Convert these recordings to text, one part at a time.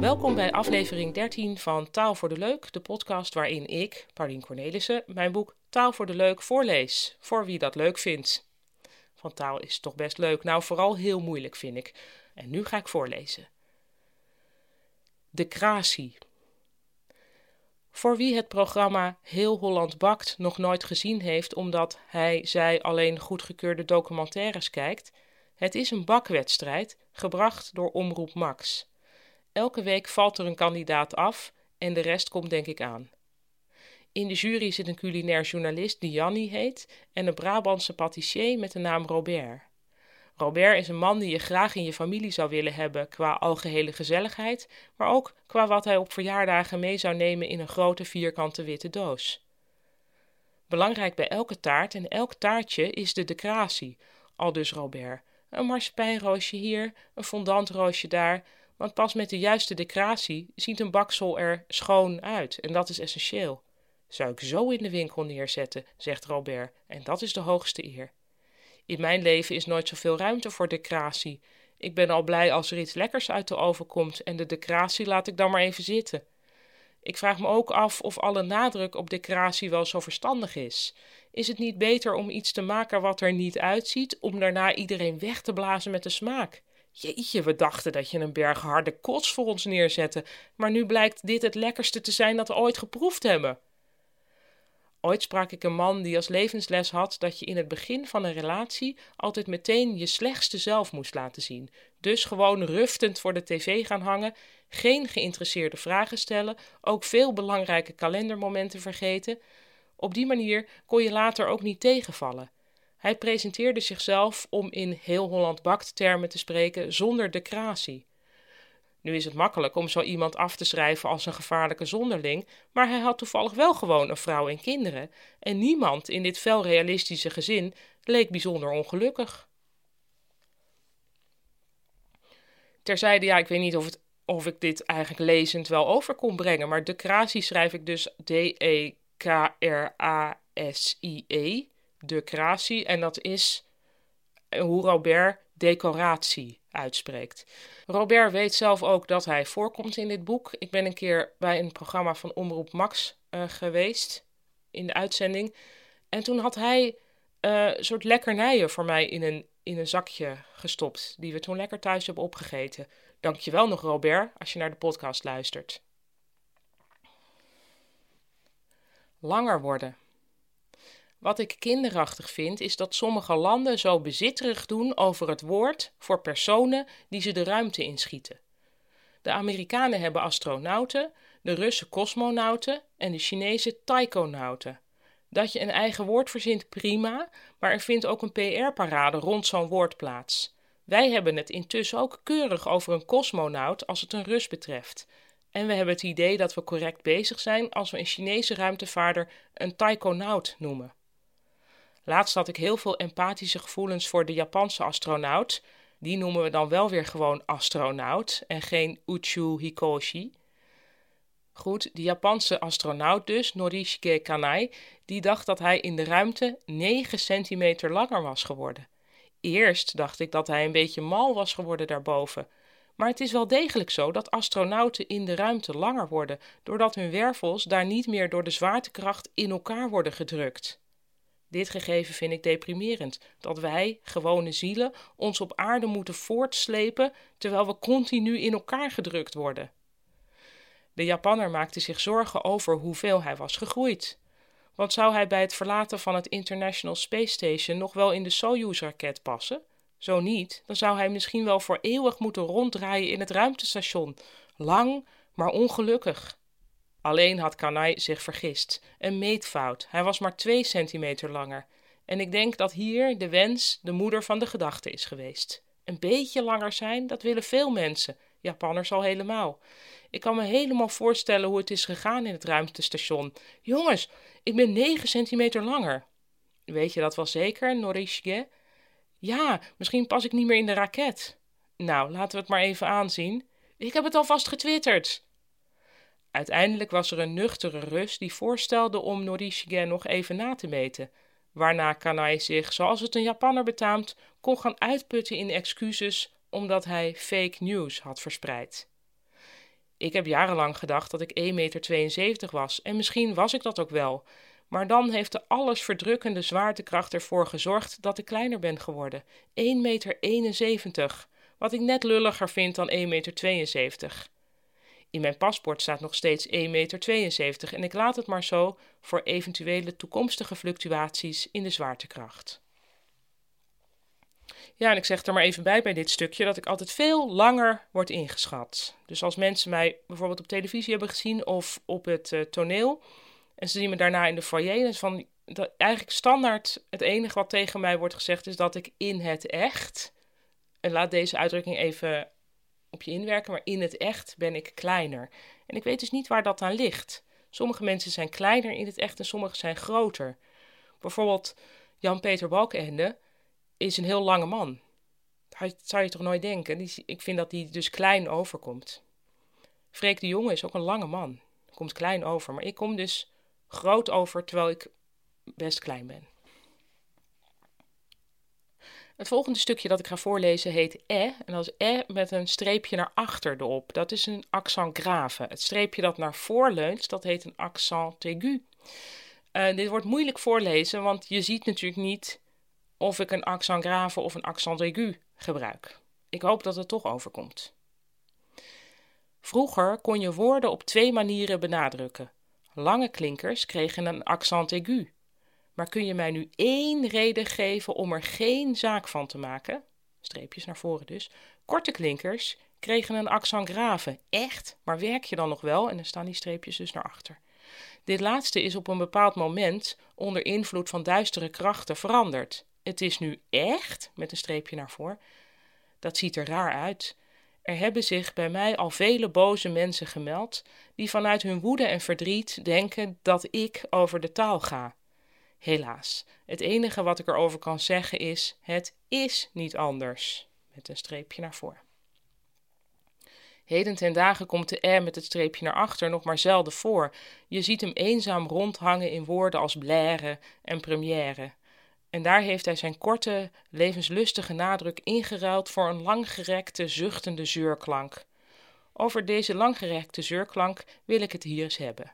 Welkom bij aflevering 13 van Taal voor de Leuk, de podcast waarin ik, Paulien Cornelissen, mijn boek Taal voor de Leuk voorlees, voor wie dat leuk vindt. Van taal is toch best leuk, nou vooral heel moeilijk vind ik. En nu ga ik voorlezen. De Krasie. Voor wie het programma Heel Holland Bakt nog nooit gezien heeft omdat hij, zij alleen goedgekeurde documentaires kijkt, het is een bakwedstrijd gebracht door Omroep Max. Elke week valt er een kandidaat af en de rest komt denk ik aan. In de jury zit een culinair journalist die Jannie heet en een Brabantse patissier met de naam Robert. Robert is een man die je graag in je familie zou willen hebben qua algehele gezelligheid, maar ook qua wat hij op verjaardagen mee zou nemen in een grote vierkante witte doos. Belangrijk bij elke taart en elk taartje is de decoratie, al dus Robert. Een marsepeinroosje hier, een fondantroosje daar, want pas met de juiste decoratie ziet een baksel er schoon uit en dat is essentieel. Zou ik zo in de winkel neerzetten, zegt Robert, en dat is de hoogste eer. In mijn leven is nooit zoveel ruimte voor decoratie. Ik ben al blij als er iets lekkers uit de oven komt en de decoratie laat ik dan maar even zitten. Ik vraag me ook af of alle nadruk op decoratie wel zo verstandig is. Is het niet beter om iets te maken wat er niet uitziet, om daarna iedereen weg te blazen met de smaak? Jeetje, we dachten dat je een berg harde kots voor ons neerzette, maar nu blijkt dit het lekkerste te zijn dat we ooit geproefd hebben. Ooit sprak ik een man die als levensles had dat je in het begin van een relatie altijd meteen je slechtste zelf moest laten zien. Dus gewoon ruftend voor de tv gaan hangen, geen geïnteresseerde vragen stellen, ook veel belangrijke kalendermomenten vergeten. Op die manier kon je later ook niet tegenvallen. Hij presenteerde zichzelf om in heel Holland bakt termen te spreken zonder decratie. Nu is het makkelijk om zo iemand af te schrijven als een gevaarlijke zonderling, maar hij had toevallig wel gewoon een vrouw en kinderen, en niemand in dit fel realistische gezin leek bijzonder ongelukkig. Terzijde, ja, ik weet niet of, het, of ik dit eigenlijk lezend wel over kon brengen, maar decratie schrijf ik dus D-E-K-R-A-S-I-E, decratie, en dat is hoe Robert decoratie uitspreekt. Robert weet zelf ook dat hij voorkomt in dit boek. Ik ben een keer bij een programma van Omroep Max uh, geweest in de uitzending. En toen had hij een soort lekkernijen voor mij in een, in een zakje gestopt. Die we toen lekker thuis hebben opgegeten. Dankjewel nog, Robert, als je naar de podcast luistert. Langer worden. Wat ik kinderachtig vind, is dat sommige landen zo bezitterig doen over het woord voor personen die ze de ruimte inschieten. De Amerikanen hebben astronauten, de Russen cosmonauten en de Chinezen taikonauten. Dat je een eigen woord verzint, prima, maar er vindt ook een PR-parade rond zo'n woord plaats. Wij hebben het intussen ook keurig over een cosmonaut als het een Rus betreft. En we hebben het idee dat we correct bezig zijn als we een Chinese ruimtevaarder een taikonaut noemen. Laatst had ik heel veel empathische gevoelens voor de Japanse astronaut. Die noemen we dan wel weer gewoon astronaut en geen Uchu Hikoshi. Goed, die Japanse astronaut dus, Norishige Kanai, die dacht dat hij in de ruimte 9 centimeter langer was geworden. Eerst dacht ik dat hij een beetje mal was geworden daarboven. Maar het is wel degelijk zo dat astronauten in de ruimte langer worden, doordat hun wervels daar niet meer door de zwaartekracht in elkaar worden gedrukt. Dit gegeven vind ik deprimerend, dat wij, gewone zielen, ons op aarde moeten voortslepen terwijl we continu in elkaar gedrukt worden. De Japanner maakte zich zorgen over hoeveel hij was gegroeid. Want zou hij bij het verlaten van het International Space Station nog wel in de Soyuz-raket passen? Zo niet, dan zou hij misschien wel voor eeuwig moeten ronddraaien in het ruimtestation. Lang, maar ongelukkig. Alleen had Kanai zich vergist. Een meetfout. Hij was maar twee centimeter langer. En ik denk dat hier de wens de moeder van de gedachte is geweest. Een beetje langer zijn, dat willen veel mensen. Japanners al helemaal. Ik kan me helemaal voorstellen hoe het is gegaan in het ruimtestation. Jongens, ik ben 9 centimeter langer. Weet je dat wel zeker, Norishige? Ja, misschien pas ik niet meer in de raket. Nou, laten we het maar even aanzien. Ik heb het alvast getwitterd. Uiteindelijk was er een nuchtere Rus die voorstelde om Norishige nog even na te meten. waarna Kanai zich, zoals het een Japanner betaamt, kon gaan uitputten in excuses omdat hij fake news had verspreid. Ik heb jarenlang gedacht dat ik 1,72 meter was en misschien was ik dat ook wel, maar dan heeft de allesverdrukkende zwaartekracht ervoor gezorgd dat ik kleiner ben geworden. 1,71 meter, wat ik net lulliger vind dan 1,72 meter. In mijn paspoort staat nog steeds 1,72 meter en ik laat het maar zo voor eventuele toekomstige fluctuaties in de zwaartekracht. Ja, en ik zeg er maar even bij bij dit stukje dat ik altijd veel langer word ingeschat. Dus als mensen mij bijvoorbeeld op televisie hebben gezien of op het uh, toneel en ze zien me daarna in de foyer, dan van dat eigenlijk standaard het enige wat tegen mij wordt gezegd is dat ik in het echt, en laat deze uitdrukking even op je inwerken, maar in het echt ben ik kleiner. En ik weet dus niet waar dat aan ligt. Sommige mensen zijn kleiner in het echt en sommige zijn groter. Bijvoorbeeld Jan-Peter Balkenende is een heel lange man. Dat zou je toch nooit denken? ik vind dat hij dus klein overkomt. Freek de Jonge is ook een lange man. Komt klein over. Maar ik kom dus groot over terwijl ik best klein ben. Het volgende stukje dat ik ga voorlezen heet E. En dat is E met een streepje naar achter erop. Dat is een accent grave. Het streepje dat naar voor leunt, dat heet een accent aigu. Uh, dit wordt moeilijk voorlezen, want je ziet natuurlijk niet of ik een accent grave of een accent aigu gebruik. Ik hoop dat het toch overkomt. Vroeger kon je woorden op twee manieren benadrukken. Lange klinkers kregen een accent aigu. Maar kun je mij nu één reden geven om er geen zaak van te maken? Streepjes naar voren dus. Korte klinkers kregen een accent grave. Echt? Maar werk je dan nog wel? En dan staan die streepjes dus naar achter. Dit laatste is op een bepaald moment onder invloed van duistere krachten veranderd. Het is nu echt, met een streepje naar voren. Dat ziet er raar uit. Er hebben zich bij mij al vele boze mensen gemeld, die vanuit hun woede en verdriet denken dat ik over de taal ga. Helaas, het enige wat ik erover kan zeggen is: het is niet anders. Met een streepje naar voren. Heden ten dagen komt de R met het streepje naar achter nog maar zelden voor. Je ziet hem eenzaam rondhangen in woorden als blaire en première. En daar heeft hij zijn korte, levenslustige nadruk ingeruild voor een langgerekte, zuchtende zeurklank. Over deze langgerekte zeurklank wil ik het hier eens hebben.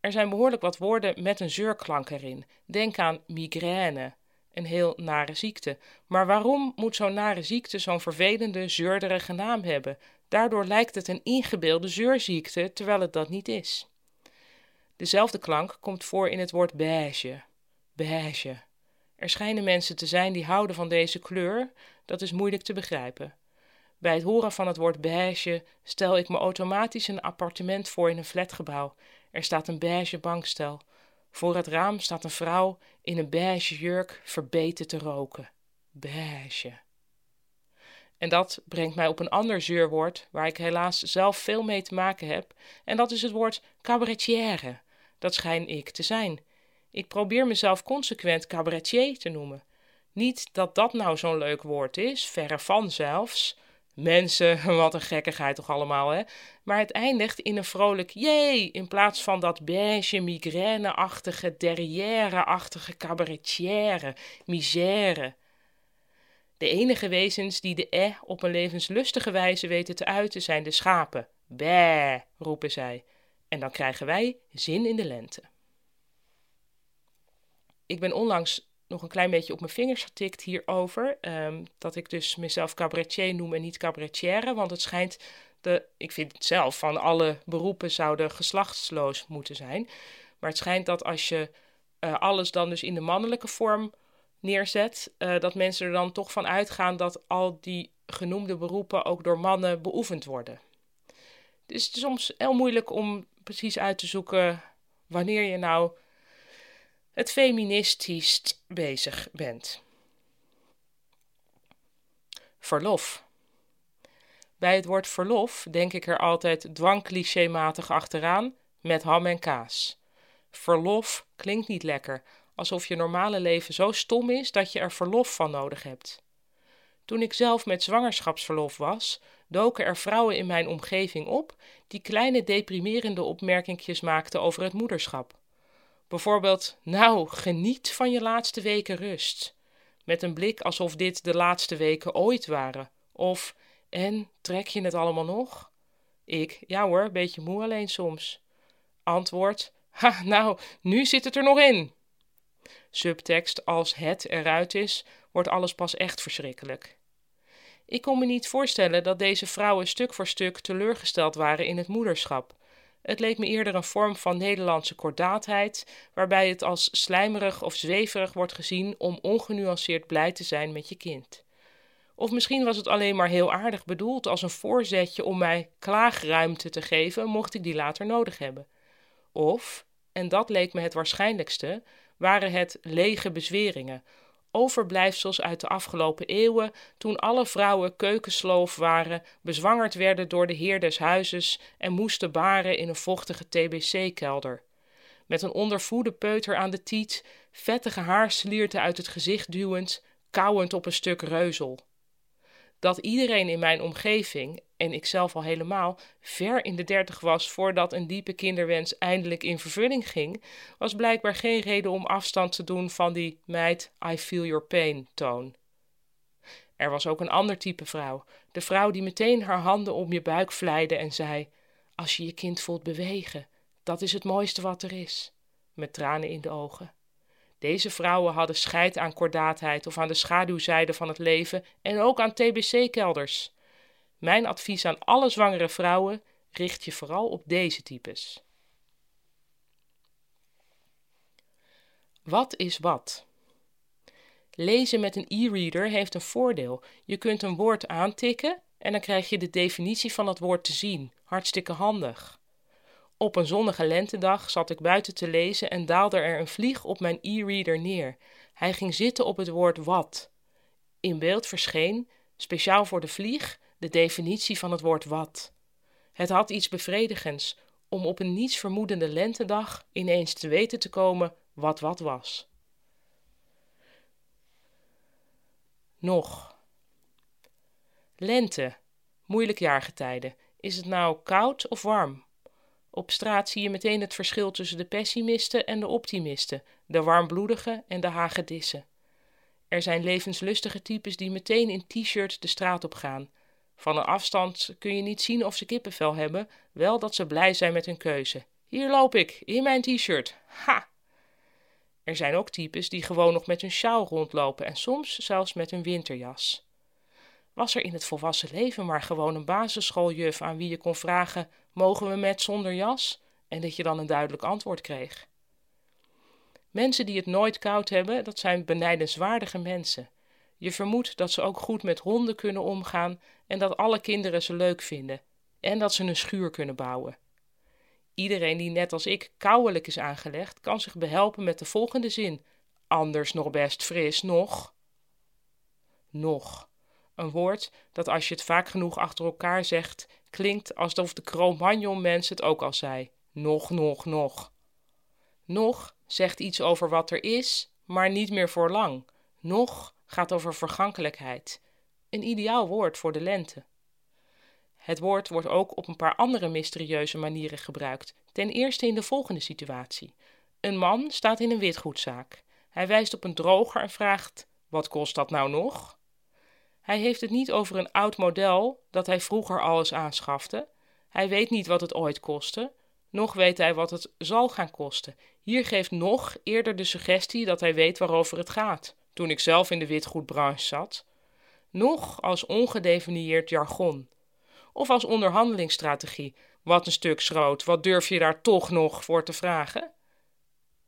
Er zijn behoorlijk wat woorden met een zeurklank erin. Denk aan migraine, een heel nare ziekte. Maar waarom moet zo'n nare ziekte zo'n vervelende, zeurderige naam hebben? Daardoor lijkt het een ingebeelde zeurziekte, terwijl het dat niet is. Dezelfde klank komt voor in het woord beige. Beige. Er schijnen mensen te zijn die houden van deze kleur, dat is moeilijk te begrijpen. Bij het horen van het woord beige stel ik me automatisch een appartement voor in een flatgebouw. Er staat een beige bankstel. Voor het raam staat een vrouw in een beige jurk verbeten te roken. Beige. En dat brengt mij op een ander zeurwoord waar ik helaas zelf veel mee te maken heb, en dat is het woord cabaretière. Dat schijn ik te zijn. Ik probeer mezelf consequent cabaretier te noemen. Niet dat dat nou zo'n leuk woord is, verre van zelfs. Mensen, wat een gekkigheid toch allemaal, hè? Maar het eindigt in een vrolijk jee, in plaats van dat beige, migraine-achtige, derrière-achtige cabaretière, misère. De enige wezens die de e op een levenslustige wijze weten te uiten zijn de schapen. Bé, roepen zij. En dan krijgen wij zin in de lente. Ik ben onlangs nog een klein beetje op mijn vingers getikt hierover. Um, dat ik dus mezelf cabaretier noem en niet cabaretière. Want het schijnt, de, ik vind het zelf, van alle beroepen zouden geslachtsloos moeten zijn. Maar het schijnt dat als je uh, alles dan dus in de mannelijke vorm neerzet, uh, dat mensen er dan toch van uitgaan dat al die genoemde beroepen ook door mannen beoefend worden. Dus het is soms heel moeilijk om precies uit te zoeken wanneer je nou het feministisch bezig bent. Verlof. Bij het woord verlof denk ik er altijd dwangclichématig achteraan met ham en kaas. Verlof klinkt niet lekker, alsof je normale leven zo stom is dat je er verlof van nodig hebt. Toen ik zelf met zwangerschapsverlof was, doken er vrouwen in mijn omgeving op die kleine deprimerende opmerkingjes maakten over het moederschap. Bijvoorbeeld, nou, geniet van je laatste weken rust. Met een blik alsof dit de laatste weken ooit waren. Of, en, trek je het allemaal nog? Ik, ja hoor, beetje moe alleen soms. Antwoord, ha, nou, nu zit het er nog in. Subtekst, als het eruit is, wordt alles pas echt verschrikkelijk. Ik kon me niet voorstellen dat deze vrouwen stuk voor stuk teleurgesteld waren in het moederschap. Het leek me eerder een vorm van Nederlandse kordaatheid, waarbij het als slijmerig of zweverig wordt gezien om ongenuanceerd blij te zijn met je kind. Of misschien was het alleen maar heel aardig bedoeld als een voorzetje om mij klaagruimte te geven, mocht ik die later nodig hebben. Of, en dat leek me het waarschijnlijkste, waren het lege bezweringen, overblijfsels uit de afgelopen eeuwen, toen alle vrouwen keukensloof waren, bezwangerd werden door de heer des huizes en moesten baren in een vochtige TBC-kelder. Met een ondervoede peuter aan de tiet, vettige haarslierten uit het gezicht duwend, kauwend op een stuk reuzel dat iedereen in mijn omgeving, en ikzelf al helemaal, ver in de dertig was voordat een diepe kinderwens eindelijk in vervulling ging, was blijkbaar geen reden om afstand te doen van die meid I feel your pain toon. Er was ook een ander type vrouw, de vrouw die meteen haar handen om je buik vlijde en zei: Als je je kind voelt bewegen, dat is het mooiste wat er is, met tranen in de ogen. Deze vrouwen hadden scheid aan kordaatheid of aan de schaduwzijde van het leven en ook aan TBC-kelders. Mijn advies aan alle zwangere vrouwen: richt je vooral op deze types. Wat is wat? Lezen met een e-reader heeft een voordeel. Je kunt een woord aantikken en dan krijg je de definitie van dat woord te zien. Hartstikke handig. Op een zonnige lentedag zat ik buiten te lezen en daalde er een vlieg op mijn e-reader neer. Hij ging zitten op het woord wat. In beeld verscheen, speciaal voor de vlieg, de definitie van het woord wat. Het had iets bevredigends om op een niets vermoedende lentedag ineens te weten te komen wat wat was. Nog. Lente, moeilijk jaargetijde. Is het nou koud of warm? Op straat zie je meteen het verschil tussen de pessimisten en de optimisten, de warmbloedigen en de hagedissen. Er zijn levenslustige types die meteen in t-shirt de straat op gaan. Van een afstand kun je niet zien of ze kippenvel hebben, wel dat ze blij zijn met hun keuze. Hier loop ik, in mijn t-shirt. Ha! Er zijn ook types die gewoon nog met hun sjaal rondlopen en soms zelfs met hun winterjas. Was er in het volwassen leven maar gewoon een basisschooljuf aan wie je kon vragen: mogen we met zonder jas? En dat je dan een duidelijk antwoord kreeg. Mensen die het nooit koud hebben, dat zijn benijdenswaardige mensen. Je vermoedt dat ze ook goed met honden kunnen omgaan en dat alle kinderen ze leuk vinden en dat ze een schuur kunnen bouwen. Iedereen die net als ik kouwelijk is aangelegd, kan zich behelpen met de volgende zin: anders nog best fris, nog. Nog. Een woord dat als je het vaak genoeg achter elkaar zegt, klinkt alsof de Cro-Magnon-mens het ook al zei. Nog, nog, nog. Nog zegt iets over wat er is, maar niet meer voor lang. Nog gaat over vergankelijkheid. Een ideaal woord voor de lente. Het woord wordt ook op een paar andere mysterieuze manieren gebruikt. Ten eerste in de volgende situatie. Een man staat in een witgoedzaak. Hij wijst op een droger en vraagt: Wat kost dat nou nog? Hij heeft het niet over een oud model dat hij vroeger alles aanschafte. Hij weet niet wat het ooit kostte, nog weet hij wat het zal gaan kosten. Hier geeft nog eerder de suggestie dat hij weet waarover het gaat, toen ik zelf in de witgoedbranche zat. Nog als ongedefinieerd jargon. Of als onderhandelingsstrategie. Wat een stuk schroot, wat durf je daar toch nog voor te vragen?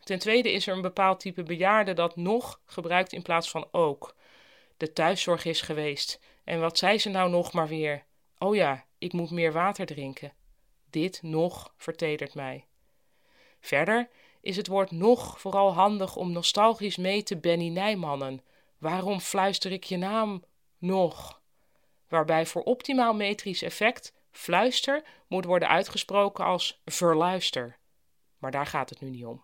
Ten tweede is er een bepaald type bejaarde dat nog gebruikt in plaats van ook de thuiszorg is geweest. En wat zei ze nou nog maar weer? Oh ja, ik moet meer water drinken. Dit nog vertedert mij. Verder is het woord nog vooral handig om nostalgisch mee te Benny Nijmannen. Waarom fluister ik je naam nog? Waarbij voor optimaal metrisch effect fluister moet worden uitgesproken als verluister. Maar daar gaat het nu niet om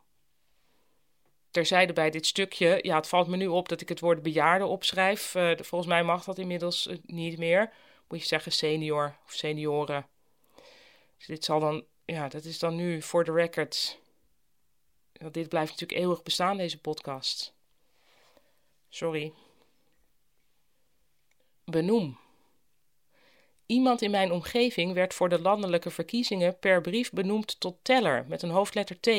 terzijde bij dit stukje. Ja, het valt me nu op dat ik het woord bejaarde opschrijf. Uh, volgens mij mag dat inmiddels uh, niet meer. Moet je zeggen senior of senioren. Dus dit zal dan, ja, dat is dan nu voor de record Want dit blijft natuurlijk eeuwig bestaan, deze podcast. Sorry. Benoem. Iemand in mijn omgeving werd voor de landelijke verkiezingen per brief benoemd tot teller met een hoofdletter T.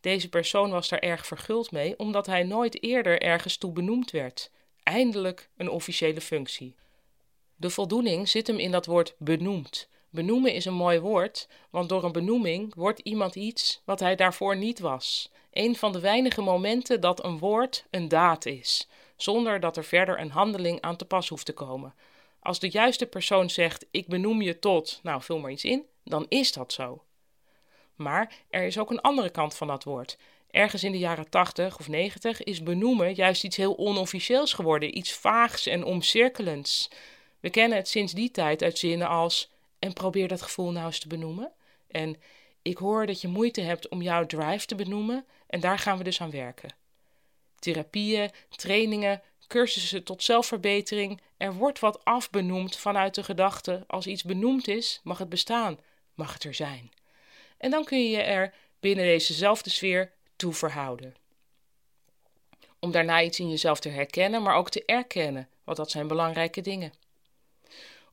Deze persoon was daar erg verguld mee, omdat hij nooit eerder ergens toe benoemd werd. Eindelijk een officiële functie. De voldoening zit hem in dat woord benoemd. Benoemen is een mooi woord, want door een benoeming wordt iemand iets wat hij daarvoor niet was. Een van de weinige momenten dat een woord een daad is, zonder dat er verder een handeling aan te pas hoeft te komen. Als de juiste persoon zegt: Ik benoem je tot, nou vul maar iets in, dan is dat zo. Maar er is ook een andere kant van dat woord. Ergens in de jaren 80 of 90 is benoemen juist iets heel onofficieels geworden, iets vaags en omcirkelends. We kennen het sinds die tijd uit zinnen als: En probeer dat gevoel nou eens te benoemen. En ik hoor dat je moeite hebt om jouw drive te benoemen, en daar gaan we dus aan werken. Therapieën, trainingen, cursussen tot zelfverbetering. Er wordt wat afbenoemd vanuit de gedachte: als iets benoemd is, mag het bestaan, mag het er zijn. En dan kun je je er binnen dezezelfde sfeer toe verhouden. Om daarna iets in jezelf te herkennen, maar ook te erkennen, want dat zijn belangrijke dingen.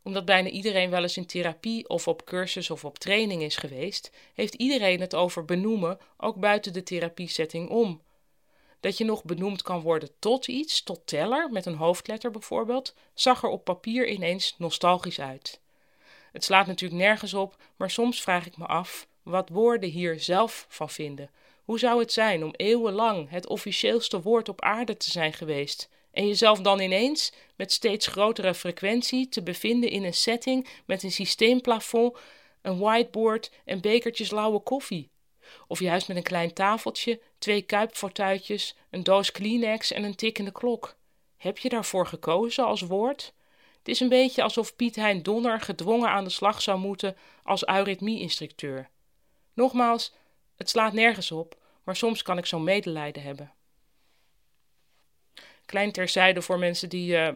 Omdat bijna iedereen wel eens in therapie of op cursus of op training is geweest, heeft iedereen het over benoemen, ook buiten de therapiesetting om. Dat je nog benoemd kan worden tot iets, tot teller, met een hoofdletter bijvoorbeeld, zag er op papier ineens nostalgisch uit. Het slaat natuurlijk nergens op, maar soms vraag ik me af wat woorden hier zelf van vinden. Hoe zou het zijn om eeuwenlang het officieelste woord op aarde te zijn geweest en jezelf dan ineens met steeds grotere frequentie te bevinden in een setting met een systeemplafond, een whiteboard en bekertjes lauwe koffie? Of juist met een klein tafeltje, twee kuipfortuitjes, een doos Kleenex en een tikkende klok. Heb je daarvoor gekozen als woord? Het is een beetje alsof Piet Hein Donner gedwongen aan de slag zou moeten als eurythmie-instructeur. Nogmaals, het slaat nergens op, maar soms kan ik zo'n medelijden hebben. Klein terzijde voor mensen die uh,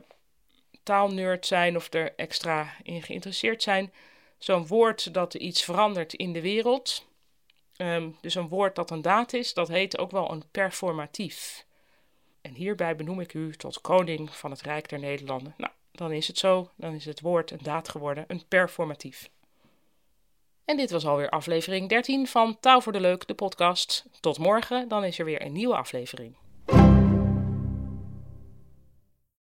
taalnerd zijn of er extra in geïnteresseerd zijn. Zo'n woord dat iets verandert in de wereld. Um, dus een woord dat een daad is, dat heet ook wel een performatief. En hierbij benoem ik u tot koning van het Rijk der Nederlanden. Nou, dan is het zo, dan is het woord een daad geworden, een performatief. En dit was alweer aflevering 13 van Taal voor de Leuk, de podcast. Tot morgen, dan is er weer een nieuwe aflevering.